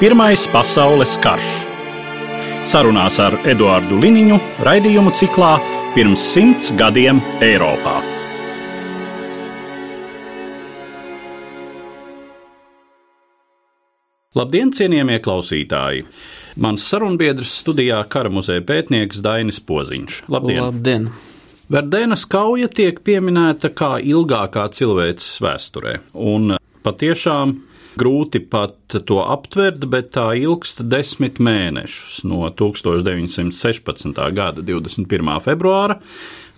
Pirmais pasaules karš. Sarunās ar Eduāru Liniņu raidījumu ciklā Pirms simts gadiem Eiropā. Labdien, cienījamie klausītāji! Mans sarunbiedrs studijā kara muzeja pētnieks Dainis Poziņš. Labdien! Labdien. Verdēnas kauja tiek pieminēta kā ilgākā cilvēces vēsturē, un patiešām grūti pat to aptvert, bet tā ilgst desmit mēnešus no 1916. gada 21. februāra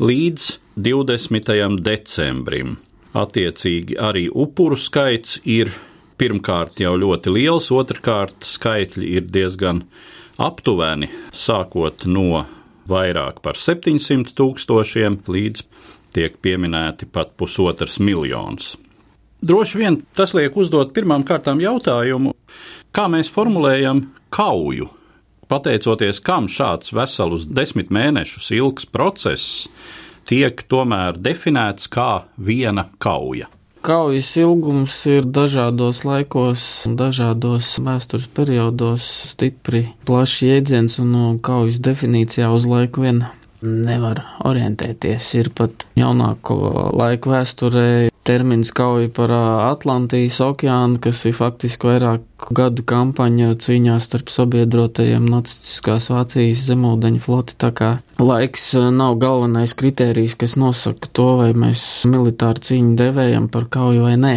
līdz 20. decembrim. Attiecīgi arī upuru skaits ir pirmkārt jau ļoti liels, otrkārt skaitļi ir diezgan aptuveni, sākot no vairāk par 700 tūkstošiem līdz tiek pieminēti pat pusotrs miljons. Droši vien tas liek uzdot pirmām kārtām jautājumu, kā mēs formulējam kauju. Pateicoties kam šāds veselus desmit mēnešus ilgs process tiek tomēr definēts kā viena kauja. Kaujas ilgums ir dažādos laikos, dažādos vēstures periodos stipri plašs jēdziens, un no kaujas definīcijā uz laiku vien nevar orientēties. Ir pat jaunāko laiku vēsturē termins kauja par Atlantijas okeānu, kas ir faktiski vairāk gadu kampaņa cīņā starp sabiedrotajiem nacistiskās Vācijas zemūdeņu floti. Tā kā laiks nav galvenais kritērijs, kas nosaka to, vai mēs militāru cīņu devējam par kauju vai nē.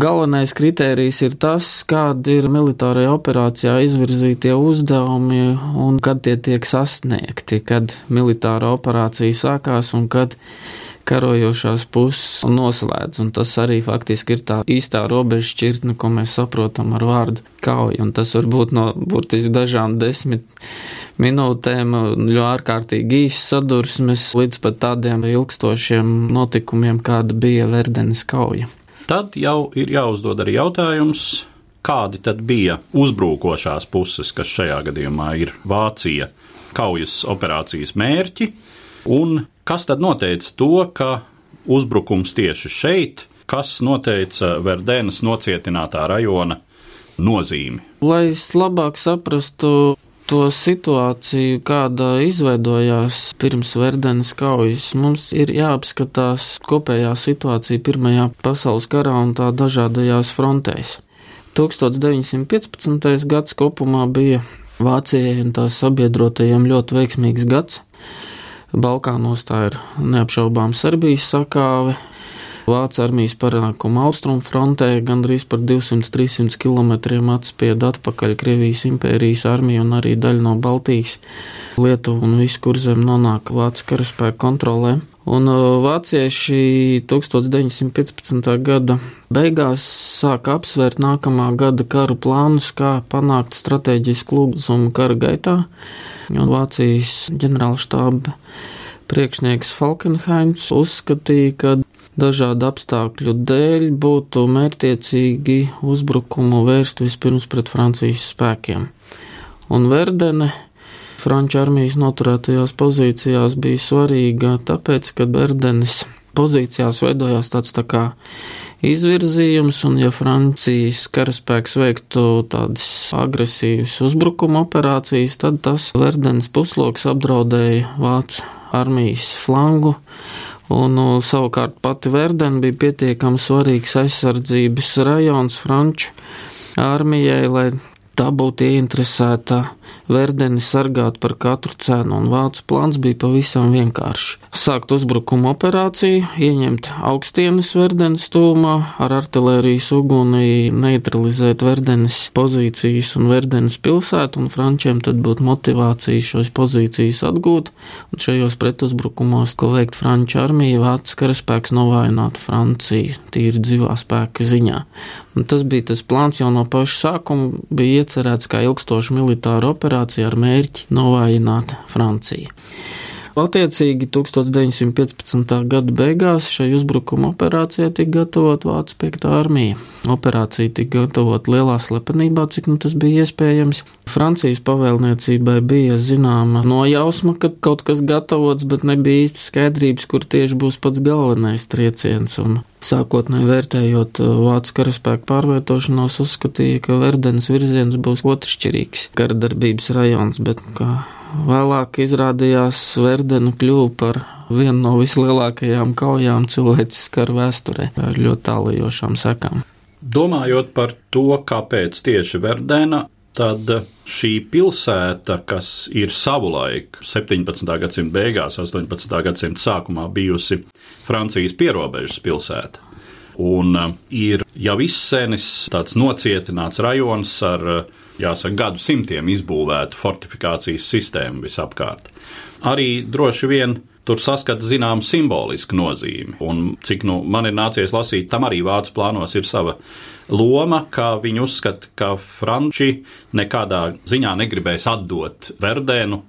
Galvenais kritērijs ir tas, kāda ir militārajā operācijā izvirzītie uzdevumi un kad tie tiek sasniegti, kad militāra operācija sākās un kad karojošās puses noslēdz. Un tas arī faktiski ir tā īstā robeža šķirtne, ko mēs saprotam ar vārdu kauja. Un tas var būt no burtiski dažām desmit minūtēm, ļoti ārkārtīgi īsts sadursmes, līdz pat tādiem ilgstošiem notikumiem, kāda bija Verdenes kauja. Tad jau ir jāuzdod arī jautājums, kādi tad bija uzbrukošās puses, kas šajā gadījumā ir Vācija kaujas operācijas mērķi, un Kas tad noteica to, ka uzbrukums tieši šeit, kas noteica Verdēnas nocietinātā rajona nozīmi? Lai es labāk saprastu to situāciju, kāda izveidojās pirms Verdenes kaujas, mums ir jāapskatās kopējā situācija Pirmajā pasaules karā un tā dažādajās frontēs. 1915. gads kopumā bija Vācijai un tās sabiedrotajiem ļoti veiksmīgs gads. Balkānos tā ir neapšaubām Serbijas sakāve. Vācijas armijas panākuma austrumu frontē gandrīz par 200-300 km atspieda atpakaļ Krievijas impērijas armija un arī daļa no Baltijas, Lietuva un viss, kur zem nonāk Vācijas karaspēku kontrolē. Un uh, vācieši 1915. gada beigās sāka apsvērt nākamā gada karu plānus, kā panākt strateģisku lūgumu kara gaitā un Vācijas ģenerālštāba priekšnieks Falkenhains uzskatīja, ka dažādu apstākļu dēļ būtu mērtiecīgi uzbrukumu vērst vispirms pret Francijas spēkiem. Un Verdene Franču armijas noturētajās pozīcijās bija svarīga, tāpēc, ka Verdenes pozīcijās veidojās tāds tā kā izvirzījums, un ja Francijas karaspēks veiktu tādas agresīvas uzbrukuma operācijas, tad tas Verdenes pusloks apdraudēja Vācu armijas flangu, un savukārt pati Verdena bija pietiekami svarīgs aizsardzības rajons Franču armijai, lai tā būtu ieinteresēta Verdeni sargāt par katru cenu, un vācu plāns bija pavisam vienkāršs. Sākt uzbrukuma operāciju, ieņemt augstienes Verdenes tūmā, ar artilērijas uguni neutralizēt Verdenes pozīcijas un Verdenes pilsētu, un frančiem tad būtu motivācija šos pozīcijas atgūt, un šajos pretuzbrukumos, ko veikt franču armija, vācu karaspēks novājinātu Franciju tīri dzīvā spēka ziņā. Un tas bija tas plāns jau no paša sākuma, bija iecerēts kā ilgstoša militāra operācija ar mērķi novājināt Franciju. Attiecīgi 1915. gada beigās šai uzbrukuma operācijai tika gatavot Vācu 5. armija. Operācija tika gatavota lielā slepenībā, cik nu tas bija iespējams. Francijas pavēlniecībai bija zināma nojausma, ka kaut kas gatavots, bet nebija īsti skaidrības, kur tieši būs pats galvenais trieciens. Un Sākotnēji vērtējot vācu karaspēku pārvietošanos, uzskatīja, ka Verdenes virziens būs otršķirīgs karadarbības rajons, bet kā Vēlāk izrādījās Verdena kļuva par vienu no vislielākajām kaujām cilvēces karu vēsturē ar ļoti tālajošām sekām. Domājot par to, kāpēc tieši Verdena, tad šī pilsēta, kas ir savulaik 17. gadsimta beigās, 18. gadsimta sākumā bijusi Francijas pierobežas pilsēta, un ir jau izsenis tāds nocietināts rajons ar jāsaka, gadu simtiem izbūvētu fortifikācijas sistēmu visapkārt. Arī droši vien tur saskata zināmu simbolisku nozīmi. Un cik nu man ir nācies lasīt, tam arī vācu plānos ir sava loma, ka viņi uzskata, ka Franči nekādā ziņā negribēs atdot Verdēnu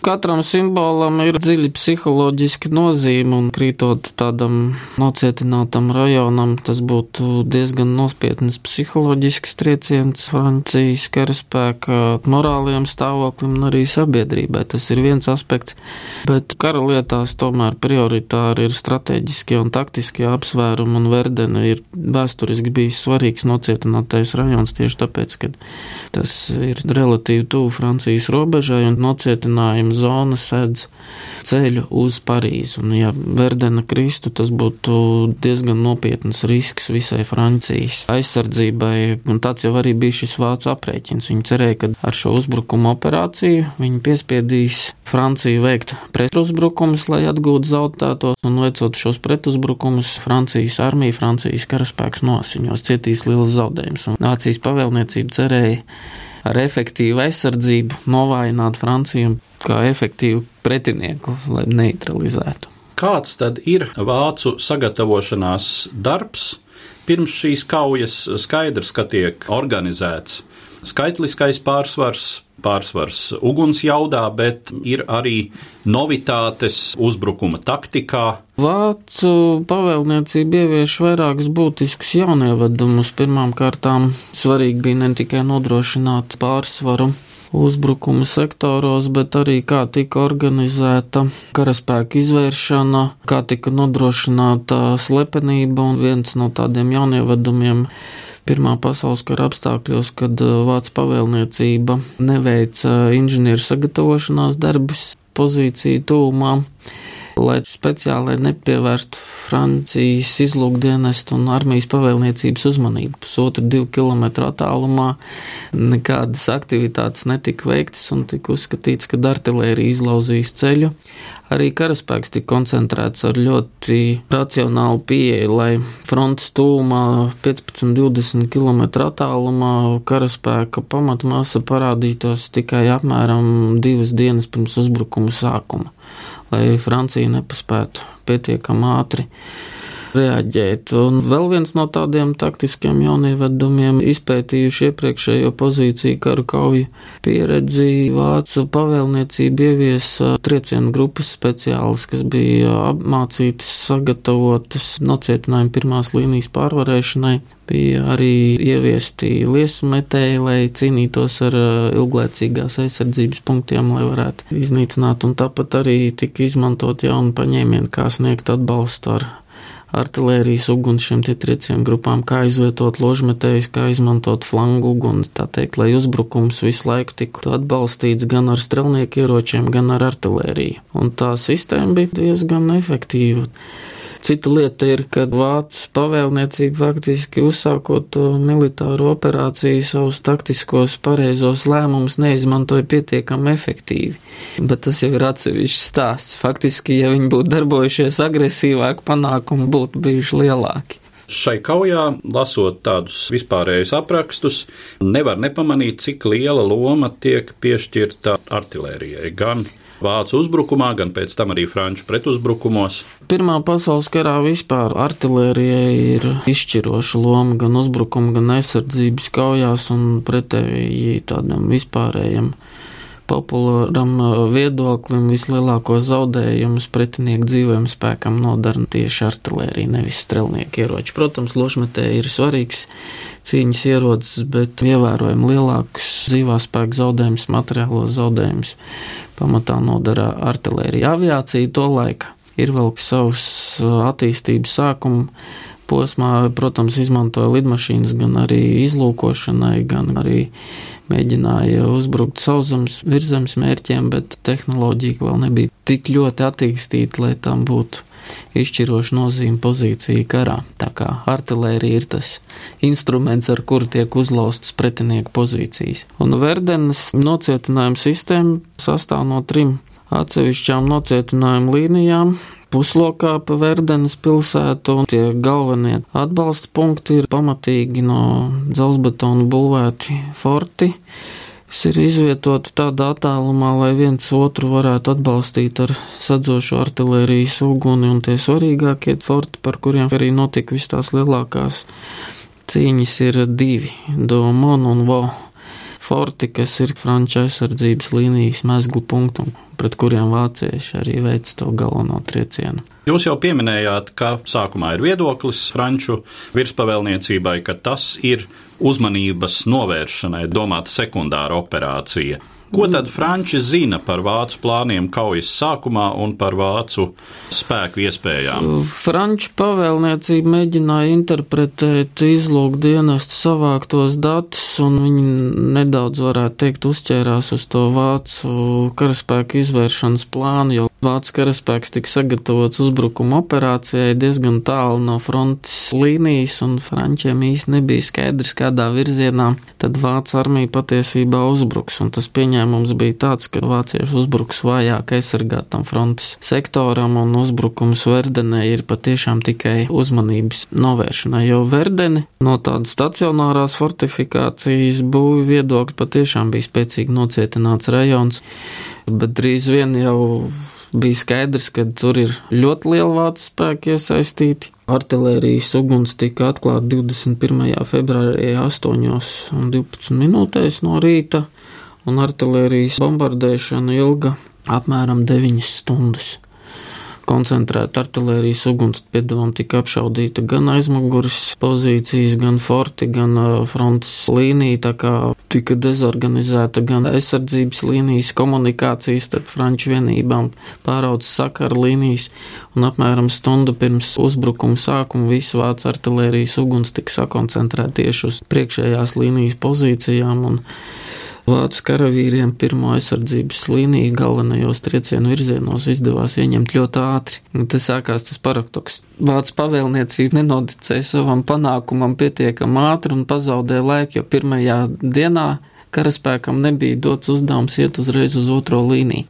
Katram simbolam ir dziļi psiholoģiski nozīme, un krītot tādam nocietinātam rajonam, tas būtu diezgan nopietns psiholoģisks trieciens Francijas karaspēka morālajiem stāvoklim un arī sabiedrībai. Tas ir viens aspekts, bet kara lietās tomēr prioritāri ir strateģiskie un taktiskie apsvērumi, un Verdena ir vēsturiski bijis svarīgs nocietinātais rajons tieši tāpēc, ka tas ir relatīvi tuvu Francijas robežai un nocietinājumi šīm zona sedz ceļu uz Parīzi. Un, ja Verdena kristu, tas būtu diezgan nopietns risks visai Francijas aizsardzībai. Un tāds jau arī bija šis vācu aprēķins. Viņi cerēja, ka ar šo uzbrukumu operāciju viņi piespiedīs Franciju veikt pretuzbrukumus, lai atgūtu zaudētos, un veicot šos pretuzbrukumus, Francijas armija, Francijas karaspēks nosiņos, cietīs liels zaudējums. Un Vācijas pavēlniecība cerēja ar efektīvu aizsardzību novājināt Franciju kā efektīvu pretinieku, lai neutralizētu. Kāds tad ir vācu sagatavošanās darbs? Pirms šīs kaujas skaidrs, ka tiek organizēts skaitliskais pārsvars, pārsvars ugunsjaudā, bet ir arī novitātes uzbrukuma taktikā. Vācu pavēlniecība ievieš vairākus būtiskus jaunievedumus. Pirmkārt, svarīgi bija ne tikai nodrošināt pārsvaru uzbrukumu sektoros, bet arī kā tika organizēta karaspēka izvēršana, kā tika nodrošināta slepenība un viens no tādiem jaunievedumiem Pirmā pasaules kara apstākļos, kad uh, Vācu pavēlniecība neveica inženieru sagatavošanās darbus pozīciju tūmā, lai speciāli nepievērstu Francijas izlūkdienestu un armijas pavēlniecības uzmanību. Pusotru divu kilometru attālumā nekādas aktivitātes netika veiktas un tika uzskatīts, ka artilērija izlauzīs ceļu arī karaspēks tika koncentrēts ar ļoti racionālu pieeju, lai frontes tūmā 15-20 km attālumā karaspēka pamatmasa parādītos tikai apmēram divas dienas pirms uzbrukuma sākuma, lai Francija nepaspētu pietiekami ātri reaģēt. Un vēl viens no tādiem taktiskiem jaunievedumiem, izpētījuši iepriekšējo pozīciju karu kauju pieredzi, Vācu pavēlniecība ieviesa triecienu grupas speciālis, kas bija apmācītas, sagatavotas nocietinājumu pirmās līnijas pārvarēšanai. Bija arī ieviesti liesu metēji, lai cīnītos ar ilglaicīgās aizsardzības punktiem, lai varētu iznīcināt, un tāpat arī tika izmantot jaunu paņēmienu, kā sniegt atbalstu ar artilērijas uguns šiem triecienu grupām, kā izvietot ložmetējus, kā izmantot flangu uguni, tā teikt, lai uzbrukums visu laiku tiktu atbalstīts gan ar strelnieku ieročiem, gan ar artilēriju. Un tā sistēma bija diezgan efektīva. Cita lieta ir, ka Vācijas pavēlniecība faktiski uzsākot militāro operāciju savus taktiskos pareizos lēmumus neizmantoja pietiekami efektīvi. Bet tas jau ir atsevišķs stāsts. Faktiski, ja viņi būtu darbojušies agresīvāk, panākumi būtu bijuši lielāki. Šai kaujā, lasot tādus vispārējus aprakstus, nevar nepamanīt, cik liela loma tiek piešķirta artilērijai. Gan vācu uzbrukumā, gan pēc tam arī franču pretuzbrukumos. Pirmā pasaules karā vispār artērijai ir izšķiroša loma gan uzbrukuma, gan aizsardzības kaujās un pretēji tādam vispārējam populāram viedoklim vislielāko zaudējumus pretinieku dzīvojam spēkam nodara tieši artērija, nevis strelnieku ieroči. Protams, lošmetē ir svarīgs cīņas ierocis, bet ievērojami lielākus dzīvā spēka zaudējumus, materiālos zaudējumus pamatā nodara artērija. Aviācija to laika ir vēl savs attīstības sākuma posmā, protams, izmantoja lidmašīnas gan arī izlūkošanai, gan arī mēģināja uzbrukt sauszemes virzemes mērķiem, bet tehnoloģija vēl nebija tik ļoti attīstīta, lai tam būtu izšķiroša nozīme pozīcija karā. Tā kā artilērija ir tas instruments, ar kuru tiek uzlaustas pretinieku pozīcijas. Un Verdenes nocietinājuma sistēma sastāv no trim atsevišķām nocietinājuma līnijām, puslokā pa Verdenes pilsētu, un tie galvenie atbalsta punkti ir pamatīgi no dzelzbetona būvēti forti. Tas ir izvietoti tādā attālumā, lai viens otru varētu atbalstīt ar sadzošu artērijas uguni, un tie svarīgākie forti, par kuriem arī notika vis tās lielākās cīņas, ir divi - Domon un Vo forti, kas ir franču aizsardzības līnijas mezglu punktu, pret kuriem vācieši arī veic to galveno triecienu. Jūs jau pieminējāt, ka sākumā ir viedoklis franču virspavēlniecībai, ka tas ir uzmanības novēršanai domāta sekundāra operācija. Ko tad Franči zina par vācu plāniem kaujas sākumā un par vācu spēku iespējām? Franču pavēlniecība mēģināja interpretēt izlūkdienestu savāktos datus, un viņi nedaudz, varētu teikt, uzķērās uz to vācu karaspēku izvēršanas plānu, jo vācu karaspēks tika sagatavots uzbrukuma operācijai diezgan tālu no frontes līnijas, un Frančiem īsti nebija skaidrs, kādā virzienā tad vācu armija patiesībā uzbruks, un tas pieņēma pieņēmums bija tāds, ka vācieši uzbruks vājāk aizsargātam frontes sektoram un uzbrukums Verdenē ir patiešām tikai uzmanības novēršanai, jo Verdeni no tādas stacionārās fortifikācijas būvi viedokļa patiešām bija spēcīgi nocietināts rajons, bet drīz vien jau bija skaidrs, ka tur ir ļoti liela vācu spēka iesaistīti. Artilērijas uguns tika atklāta 21. februārī 8,12 minūtēs no rīta un artērijas bombardēšana ilga apmēram 9 stundas. Koncentrēta artērijas uguns piedevām tika apšaudīta gan aizmugures pozīcijas, gan forti, gan frontes līnija, tā kā tika dezorganizēta gan aizsardzības līnijas, komunikācijas starp franču vienībām, pāraudzes sakaru līnijas, un apmēram stundu pirms uzbrukuma sākuma visu vācu artērijas uguns tika sakoncentrēta tieši uz priekšējās līnijas pozīcijām Vācu karavīriem pirmo aizsardzības līniju galvenajos triecienu virzienos izdevās ieņemt ļoti ātri. Un tas sākās tas paradoks. Vācu pavēlniecība nenoticēja savam panākumam pietiekami ātri un pazaudēja laiku, jo pirmajā dienā karaspēkam nebija dots uzdevums iet uzreiz uz otro līniju.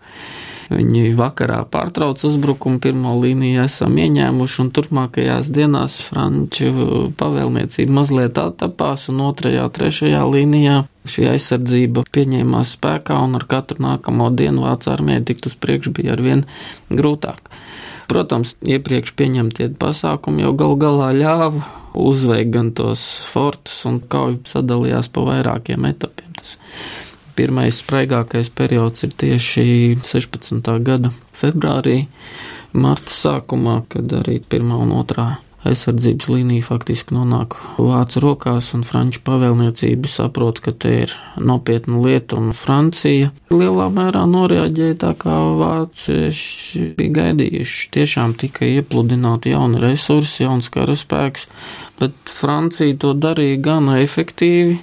Viņi vakarā pārtrauc uzbrukumu, pirmo līniju esam ieņēmuši, un turpmākajās dienās franču pavēlniecība mazliet attapās, un otrajā, trešajā līnijā šī aizsardzība pieņēmās spēkā, un ar katru nākamo dienu vācu armijai tikt uz priekšu bija arvien grūtāk. Protams, iepriekš pieņemtie pasākumi jau gal galā ļāva uzveikt gan tos fortus, un kauja sadalījās pa vairākiem etapiem. Tas Pirmais spraigākais periods ir tieši 16. gada februārī, marta sākumā, kad arī pirmā un otrā aizsardzības līnija faktiski nonāk vācu rokās, un franču pavēlniecība saprot, ka te ir nopietna lieta, un Francija lielā mērā noreaģēja tā, kā vācieši bija gaidījuši. Tiešām tika iepludināti jauni resursi, jauns karaspēks, bet Francija to darīja gana efektīvi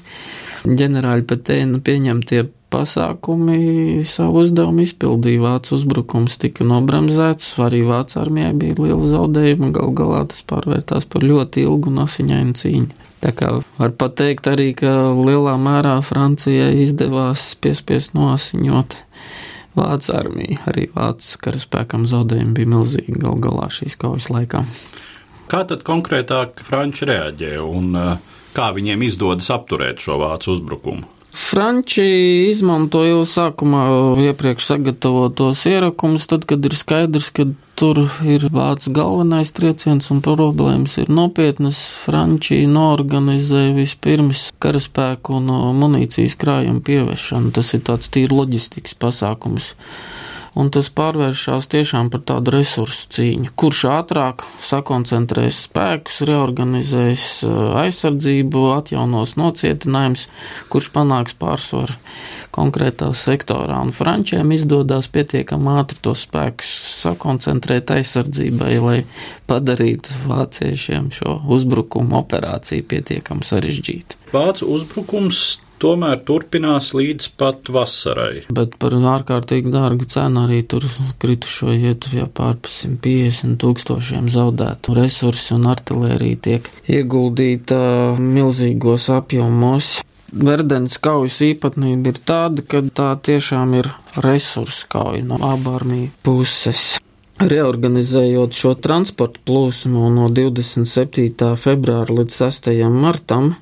ģenerāļa Petēna pieņemtie pasākumi savu uzdevumu izpildīja. Vācu uzbrukums tika nobremzēts, arī Vācu armijai bija liela zaudējuma, gal galā tas pārvērtās par ļoti ilgu un asiņainu cīņu. Tā kā var pateikt arī, ka lielā mērā Francijai izdevās piespiest noasiņot Vācu armiju. Arī Vācu karaspēkam zaudējumi bija milzīgi gal galā šīs kaujas laikā. Kā tad konkrētāk Franči reaģē un uh, kā viņiem izdodas apturēt šo vācu uzbrukumu? Franči izmanto jau sākumā iepriekš sagatavotos ierakumus, tad, kad ir skaidrs, ka tur ir vācu galvenais trieciens un problēmas ir nopietnas. Franči norganizē vispirms karaspēku un munīcijas krājumu pievešanu. Tas ir tāds tīri loģistikas pasākums un tas pārvēršas tiešām par tādu resursu cīņu. Kurš ātrāk sakoncentrēs spēkus, reorganizēs eh, aizsardzību, atjaunos nocietinājums, kurš panāks pārsvaru konkrētā sektorā. Un Frančiem izdodas pietiekami ātri tos spēkus sakoncentrēt aizsardzībai, lai padarītu vāciešiem šo uzbrukumu operāciju pietiekami sarežģītu. Vācu uzbrukums tomēr turpinās līdz pat vasarai. Bet par ārkārtīgi dārgu cenu arī tur kritušo iet jau pār 150 tūkstošiem zaudētu resursu un artilērija tiek ieguldīta milzīgos apjomos. Verdens kaujas īpatnība ir tāda, ka tā tiešām ir resursu kauja no abu armiju puses. Reorganizējot šo transportu plūsmu no 27. februāra līdz 6. martam,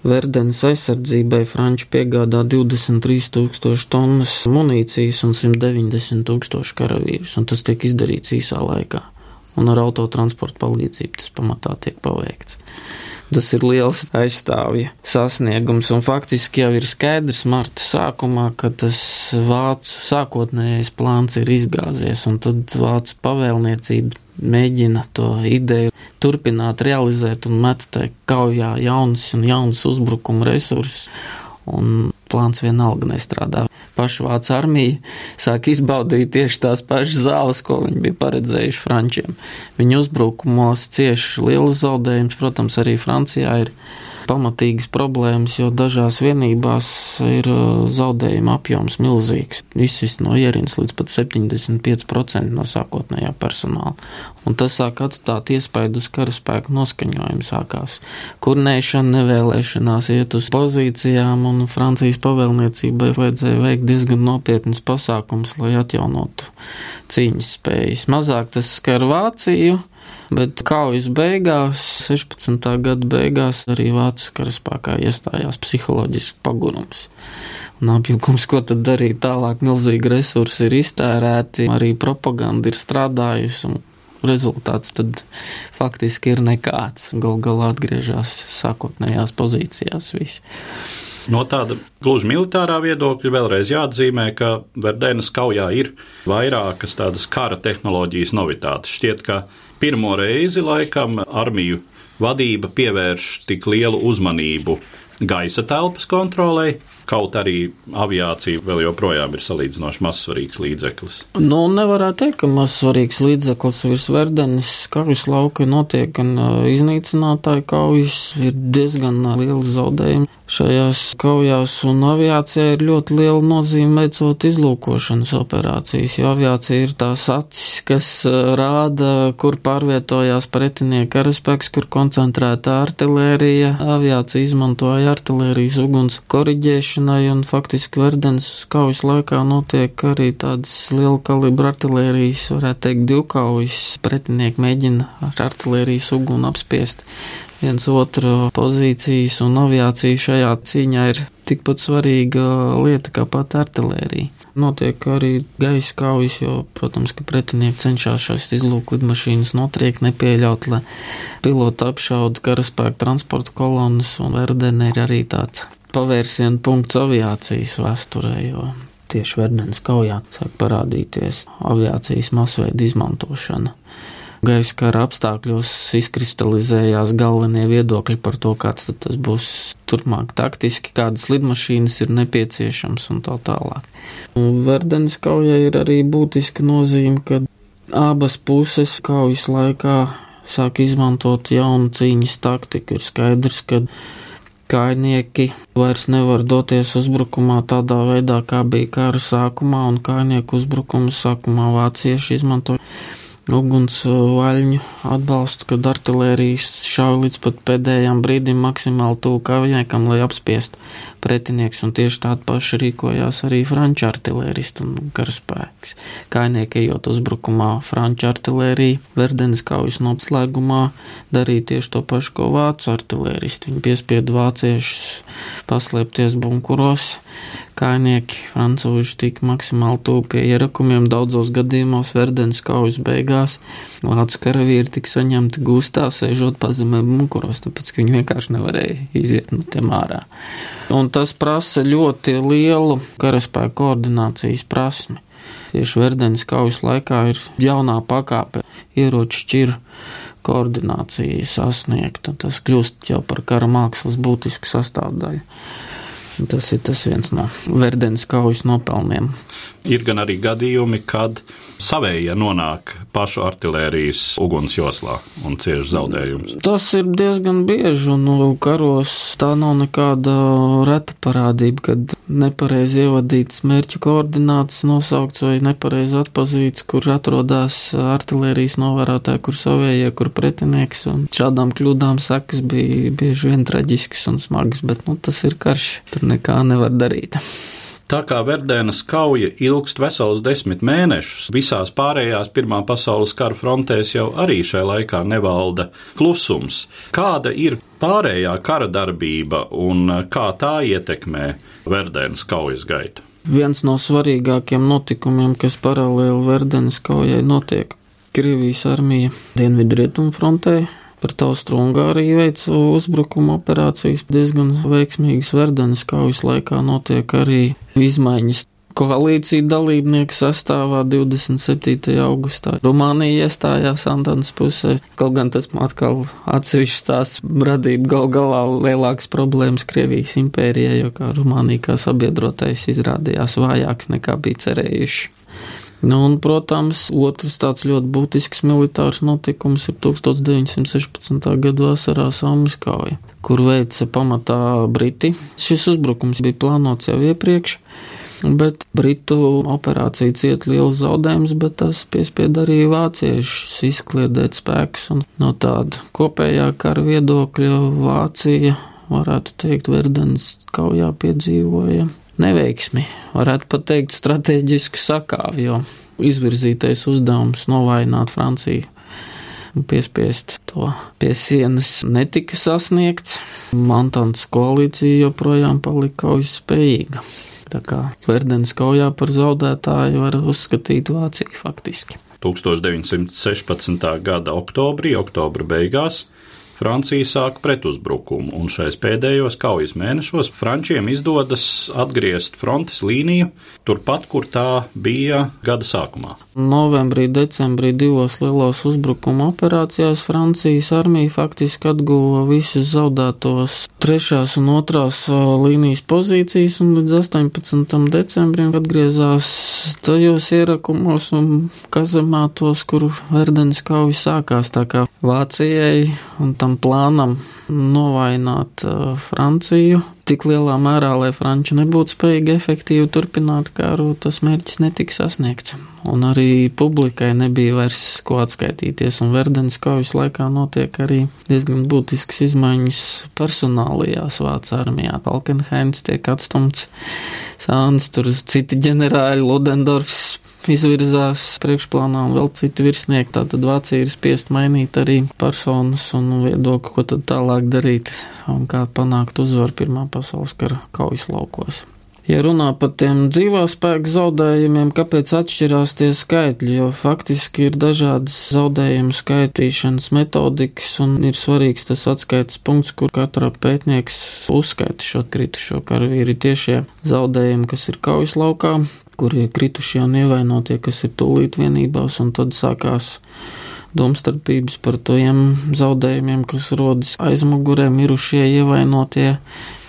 Verdenes aizsardzībai Franči piegādā 23 tūkstoši tonnas munīcijas un 190 tūkstoši karavīrus, un tas tiek izdarīts īsā laikā. Un ar autotransportu palīdzību tas pamatā tiek paveikts. Tas ir liels aizstāvja sasniegums, un faktiski jau ir skaidrs marta sākumā, ka tas vācu sākotnējais plāns ir izgāzies, un tad vācu pavēlniecība mēģina to ideju turpināt realizēt un met te kaujā jaunus un jaunus uzbrukuma resursus. Un plāns vienalga nestrādā. Paša Vācu armija sāk izbaudīt tieši tās pašas zāles, ko viņi bija paredzējuši frančiem. Viņu uzbrukumos cieši liels zaudējums, protams, arī Francijā ir pamatīgas problēmas, jo dažās vienībās ir uh, zaudējuma apjoms milzīgs. Viss no ierīnas līdz pat 75% no sākotnējā personāla. Un tas sāk atstāt iespaidu uz karaspēku noskaņojumu. Sākās kurnēšana, nevēlēšanās iet uz pozīcijām, un Francijas pavēlniecībai vajadzēja veikt diezgan nopietnas pasākums, lai atjaunotu cīņas spējas. Mazāk tas skar Vāciju, Bet kaujas beigās, 16. gada beigās, arī vācu karaspēkā iestājās psiholoģisks pagurums. Un apjukums, ko tad darīt tālāk, milzīgi resursi ir iztērēti, arī propaganda ir strādājusi, un rezultāts tad faktiski ir nekāds. Gal galā atgriežas sākotnējās pozīcijās visi. No tāda gluži militārā viedokļa vēlreiz jāatzīmē, ka Verdenas kaujā ir vairākas tādas kara tehnoloģijas novitātes. Šķiet, ka pirmo reizi laikam armiju vadība pievērš tik lielu uzmanību gaisa telpas kontrolei, kaut arī aviācija vēl joprojām ir salīdzinoši mazsvarīgs līdzeklis. Nu, nevarētu teikt, ka mazsvarīgs līdzeklis virs verdenes kaujas lauka notiek gan iznīcinātāju kaujas, ir diezgan lieli zaudējumi šajās kaujās, un aviācijai ir ļoti liela nozīme veicot izlūkošanas operācijas, jo aviācija ir tās acis, kas rāda, kur pārvietojās pretinieka karaspēks, kur koncentrēta artilērija. Aviācija izmantoja artilērijas uguns koriģēšanai, un faktiski Verdens kaujas laikā notiek arī tādas liela kalibra artilērijas, varētu teikt, divkaujas. Pretinieki mēģina ar artilērijas uguni apspiest viens otru pozīcijas, un aviācija šajā cīņā ir tikpat svarīga lieta kā pat artilērija. Notiek arī gaisa kaujas, jo, protams, ka pretinieki cenšas šīs izlūku lidmašīnas notriekt, nepieļaut, lai piloti apšaudu karaspēku transporta kolonas, un Verdene ir arī tāds pavērsienu punkts aviācijas vēsturē, jo tieši Verdenes kaujā sāk parādīties aviācijas masveida izmantošana gaisa kara apstākļos izkristalizējās galvenie viedokļi par to, kāds tas būs turpmāk taktiski, kādas lidmašīnas ir nepieciešams un tā tālāk. Un Verdenes kaujai ir arī būtiska nozīme, ka abas puses kaujas laikā sāk izmantot jaunu cīņas taktiku. Ir skaidrs, ka kainieki vairs nevar doties uzbrukumā tādā veidā, kā bija kara sākumā, un kainieku uzbrukumu sākumā vācieši izmantoja uguns vaļņu atbalstu, kad artilērijas šauj līdz pat pēdējām brīdim maksimāli tuvu kaviniekam, lai apspiestu pretinieks, un tieši tādu pašu rīkojās arī franču artilēristi un karaspēks. Kainieki ejot uzbrukumā, franču artilērija Verdenes kaujas noslēgumā darīja tieši to pašu, ko vācu artilēristi. Viņi piespieda vāciešus paslēpties bunkuros. Kainieki francūži tika maksimāli tuvu pie ierakumiem. Daudzos gadījumos Verdens kaujas beigās vācu karavīri tika saņemti gūstā, sēžot pazemē bunkuros, tāpēc ka viņi vienkārši nevarēja iziet no tiem ārā. Un tas prasa ļoti lielu karaspēku koordinācijas prasmi. Tieši Verdenes kaujas laikā ir jaunā pakāpe ieroču šķiru koordinācija sasniegta. Tas kļūst jau par kara mākslas būtisku sastāvdaļu. Tas ir tas viens no Verdenes kaujas nopelniem. Ir gan arī gadījumi, kad savējie nonāk pašu artērijas ugunsjoslā un cieši zaudējumus. Tas ir diezgan bieži, un nu, karos tā nav nekāda reta parādība, kad nepareizi ievadīts mērķu koordināts nosaukts vai nepareizi atpazīts, kur atrodas artērijas novērotāji, kur savējie, kur pretinieks, šādām kļūdām sekas bija bieži vien traģiskas un smagas, bet nu, tas ir karš, tur nekā nevar darīt. Tā kā Verdēnas kauja ilgst vesels desmit mēnešus, visās pārējās Pirmā pasaules kara frontēs jau arī šai laikā nevalda klusums. Kāda ir pārējā kara darbība un kā tā ietekmē Verdēnas kaujas gaitu? Viens no svarīgākiem notikumiem, kas paralēli Verdenes kaujai notiek, Krievijas armija Dienvidrietumu frontē Pret Austrumgāriju veica uzbrukuma operācijas diezgan veiksmīgas Verdenes kaujas laikā notiek arī izmaiņas koalīciju dalībnieku sastāvā 27. augustā. Rumānija iestājās Antānas pusē, kaut gan tas atkal atsevišķi tās radīja gal galā lielākas problēmas Krievijas impērijai, jo kā Rumānija kā sabiedrotais izrādījās vājāks nekā bija cerējuši. Nu, un, protams, otrs tāds ļoti būtisks militārs notikums ir 1916. gada vasarā Saumas kauja, kur veica pamatā Briti. Šis uzbrukums bija plānots jau iepriekš. Bet Britu operācija cieta liels zaudējums, bet tas piespieda arī vāciešus izkliedēt spēkus. No tāda kopējā kara viedokļa Vācija, varētu teikt, Verdenes kaujā piedzīvoja neveiksmi, varētu pat teikt, strateģisku sakāvi, jo izvirzītais uzdevums novājināt Franciju piespiest to pie sienas netika sasniegts. Mantants koalīcija joprojām palika kaujas spējīga. Tā kā Verdens kaujā par zaudētāju var uzskatīt Vāciju faktiski. 1916. gada oktobrī, oktobra beigās, Francija sāk pretuzbrukumu, un šais pēdējos kaujas mēnešos Frančiem izdodas atgriezt frontes līniju turpat, kur tā bija gada sākumā. Novembrī, decembrī divos lielos uzbrukuma operācijās Francijas armija faktiski atguva visus zaudētos trešās un otrās līnijas pozīcijas, un līdz 18. decembrim atgriezās tajos ierakumos un kazemātos, kur Verdenes kauja sākās. Tā kā Vācijai un tam plānam novainot uh, Franciju tik lielā mērā, lai Franči nebūtu spējīgi efektīvi turpināt karu, tas mērķis netika sasniegts. Un arī publikai nebija vairs ko atskaitīties, un Verdenes kaujas laikā notiek arī diezgan būtisks izmaiņas personālajās Vācu armijā. Falkenheims tiek atstumts, Sāns, tur citi ģenerāļi, Ludendorfs izvirzās priekšplānā un vēl citi virsnieki. Tātad Vācija ir spiest mainīt arī personas un viedokli, ko tad tālāk darīt un kā panākt uzvaru Pirmā pasaules kara kaujas laukos. Ja runā par tiem dzīvā spēka zaudējumiem, kāpēc atšķirās tie skaitļi, jo faktiski ir dažādas zaudējumu skaitīšanas metodikas un ir svarīgs tas atskaites punkts, kur katra pētnieks uzskaita šo kritušo karavīri tiešie zaudējumi, kas ir kaujas laukā, kur ir kritušie un ievainotie, kas ir tūlīt vienībās, un tad sākās domstarpības par tiem zaudējumiem, kas rodas aizmugurē, mirušie, ievainotie.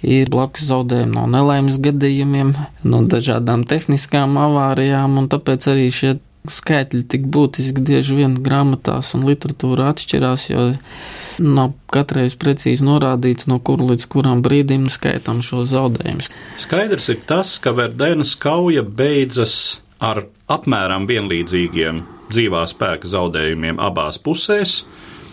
Ir blakus zaudējumi no nelaimes gadījumiem, no dažādām tehniskām avārijām, un tāpēc arī šie skaitļi tik būtiski bieži vien grāmatās un literatūrā atšķirās, jo nav katreiz precīzi norādīts, no kur līdz kuram brīdim skaitām šo zaudējumus. Skaidrs ir tas, ka Verdēnas kauja beidzas ar apmēram vienlīdzīgiem dzīvā spēka zaudējumiem abās pusēs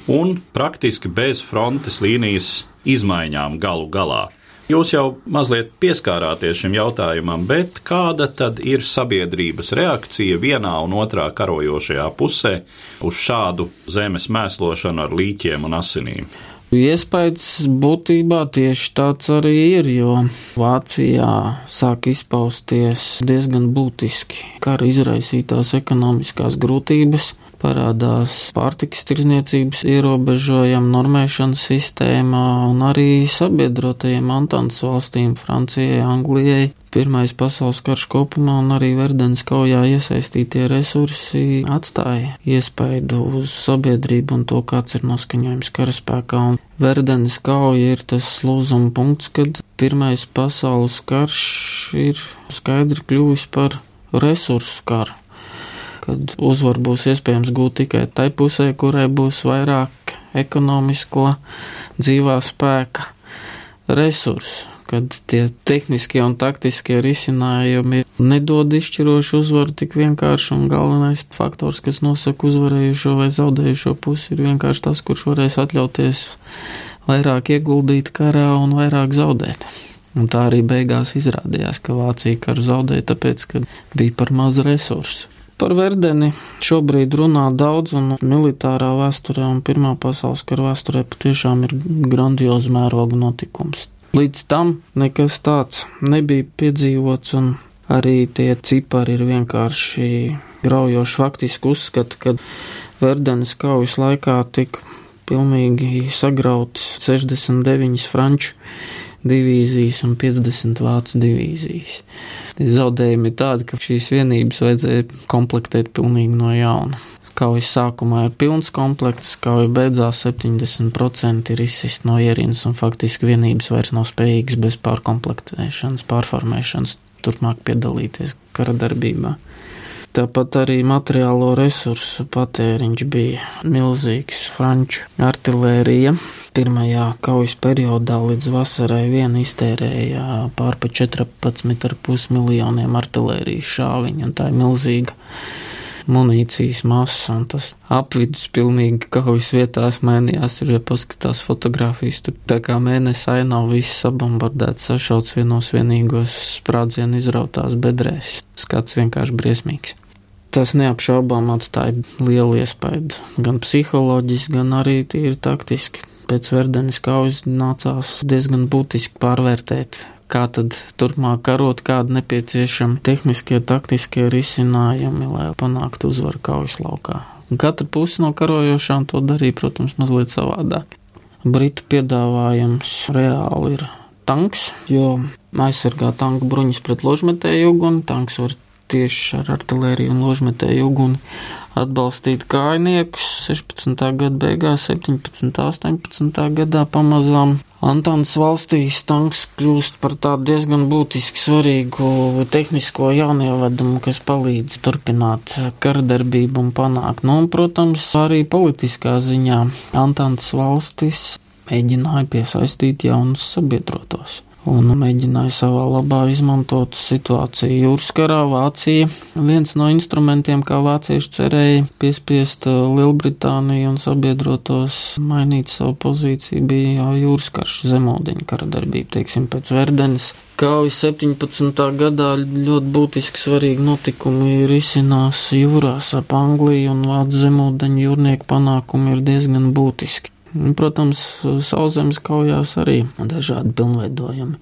un praktiski bez frontes līnijas izmaiņām galu galā. Jūs jau mazliet pieskārāties šim jautājumam, bet kāda tad ir sabiedrības reakcija vienā un otrā karojošajā pusē uz šādu zemes mēslošanu ar līķiem un asinīm? Iespējams, būtībā tieši tāds arī ir, jo Vācijā sāk izpausties diezgan būtiski kara izraisītās ekonomiskās grūtības parādās pārtikas tirzniecības ierobežojuma, normēšanas sistēmā un arī sabiedrotajiem Antantas valstīm - Francijai, Anglijai. Pirmais pasaules karš kopumā un arī Verdens kaujā iesaistītie resursi atstāja iespaidu uz sabiedrību un to, kāds ir noskaņojums karaspēkā. Un Verdens kauja ir tas lūzuma punkts, kad Pirmais pasaules karš ir skaidri kļuvis par resursu karu kad uzvaru būs iespējams gūt tikai tai pusē, kurai būs vairāk ekonomisko dzīvā spēka resursu, kad tie tehniskie un taktiskie risinājumi nedod izšķirošu uzvaru tik vienkārši, un galvenais faktors, kas nosaka uzvarējušo vai zaudējušo pusi, ir vienkārši tas, kurš varēs atļauties vairāk ieguldīt karā un vairāk zaudēt. Un tā arī beigās izrādījās, ka Vācija karu zaudēja, tāpēc, ka bija par maz resursu. Par Verdeni šobrīd runā daudz, un militārā vēsturē un Pirmā pasaules kara vēsturē patiešām ir grandioza mēroga notikums. Līdz tam nekas tāds nebija piedzīvots, un arī tie cipari ir vienkārši graujoši. Faktiski uzskata, ka Verdenes kaujas laikā tika pilnīgi sagrautas 69 franču divīzijas un 50 vācu divīzijas. Zaudējumi tādi, ka šīs vienības vajadzēja komplektēt pilnīgi no jauna. Kaujas sākumā ir pilns komplekts, kauja beidzās 70% ir izsist no ierīnas un faktiski vienības vairs nav spējīgas bez pārkomplektēšanas, pārformēšanas turpmāk piedalīties kara darbībā. Tāpat arī materiālo resursu patēriņš bija milzīgs. Franču artilērija pirmajā kaujas periodā līdz vasarai vien iztērēja pār pa 14,5 miljoniem artilērijas šāviņu, tā ir milzīga munīcijas masa, un tas apvidus pilnīgi kaujas vietās mainījās. Tur, ja paskatās fotogrāfijas, tur tā kā mēnesi ainā viss sabombardēts, sašauts vienos vienīgos sprādzienu izrautās bedrēs. Skats vienkārši briesmīgs. Tas neapšaubām atstāja lielu iespaidu gan psiholoģiski, gan arī tīri taktiski. Pēc Verdenes kaujas nācās diezgan būtiski pārvērtēt kā tad turpmāk karot, kādi nepieciešami tehniskie, taktiskie risinājumi, lai panāktu uzvaru kaujas laukā. Katra puse no karojošām to darīja, protams, mazliet savādāk. Britu piedāvājums reāli ir tanks, jo aizsargā tanku bruņas pret ložmetēju uguni, tanks var tieši ar artilēriju un ložmetēju uguni atbalstīt kājniekus 16. gada beigās, 17. 18. gadā pamazām. Antāns valstīs tanks kļūst par tādu diezgan būtiski svarīgu tehnisko jaunievedumu, kas palīdz turpināt karadarbību un panākt. Nu, un, protams, arī politiskā ziņā Antāns valstis mēģināja piesaistīt jaunus sabiedrotos un mēģināja savā labā izmantot situāciju jūras karā. Vācija viens no instrumentiem, kā vācieši cerēja piespiest uh, Lielbritāniju un sabiedrotos mainīt savu pozīciju, bija jūras karš zemūdeņu kara darbība, teiksim, pēc Verdenes. Kaujas 17. gadā ļoti būtiski svarīgi notikumi ir izcinās jūrās ap Angliju un Vācu zemūdeņu jūrnieku panākumi ir diezgan būtiski. Protams, sauszemes kaujās arī dažādi pilnveidojumi.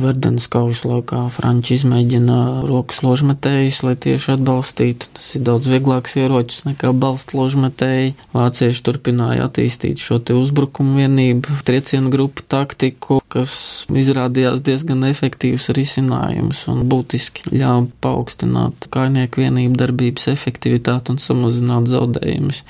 Verdenes kaujas laikā Franči izmēģina rokas ložmetējus, lai tieši atbalstītu. Tas ir daudz vieglāks ierocis nekā balsta ložmetēji. Vācieši turpināja attīstīt šo te uzbrukumu vienību, triecienu grupu taktiku, kas izrādījās diezgan efektīvs risinājums un būtiski ļāva paaugstināt kainieku vienību darbības efektivitāti un samazināt zaudējumus.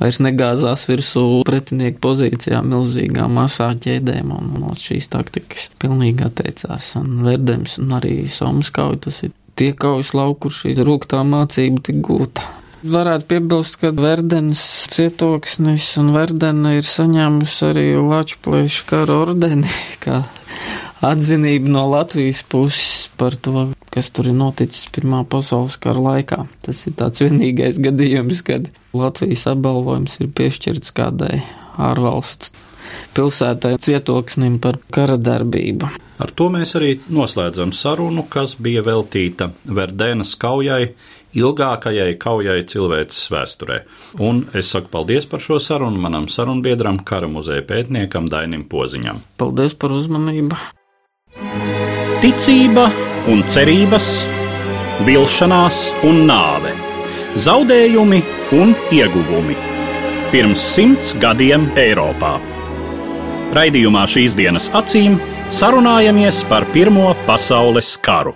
Vairs negāzās virsū pretinieku pozīcijām milzīgām masā ķēdēm un no šīs taktikas pilnīgi atteicās un Verdems un arī Somas kauja, tas ir tie kaujas lauki, kur šī rūktā mācība tik gūta. Varētu piebilst, ka Verdenes cietoksnis un Verdena ir saņēmusi arī Lačplēša kara ordeni, kā atzinību no Latvijas puses par to, kas tur ir noticis Pirmā pasaules kara laikā. Tas ir tāds vienīgais gadījums, kad Latvijas apbalvojums ir piešķirts kādai ārvalsts pilsētai cietoksnim par kara darbību. Ar to mēs arī noslēdzam sarunu, kas bija veltīta Verdēnas kaujai ilgākajai kaujai cilvēces vēsturē. Un es saku paldies par šo sarunu manam sarunbiedram, kara muzeja pētniekam Dainim Poziņam. Paldies par uzmanību! Ticība un cerības, vilšanās un nāve, zaudējumi un ieguvumi. Pirms simts gadiem Eiropā. Raidījumā šīs dienas acīm sarunājamies par Pirmo pasaules karu.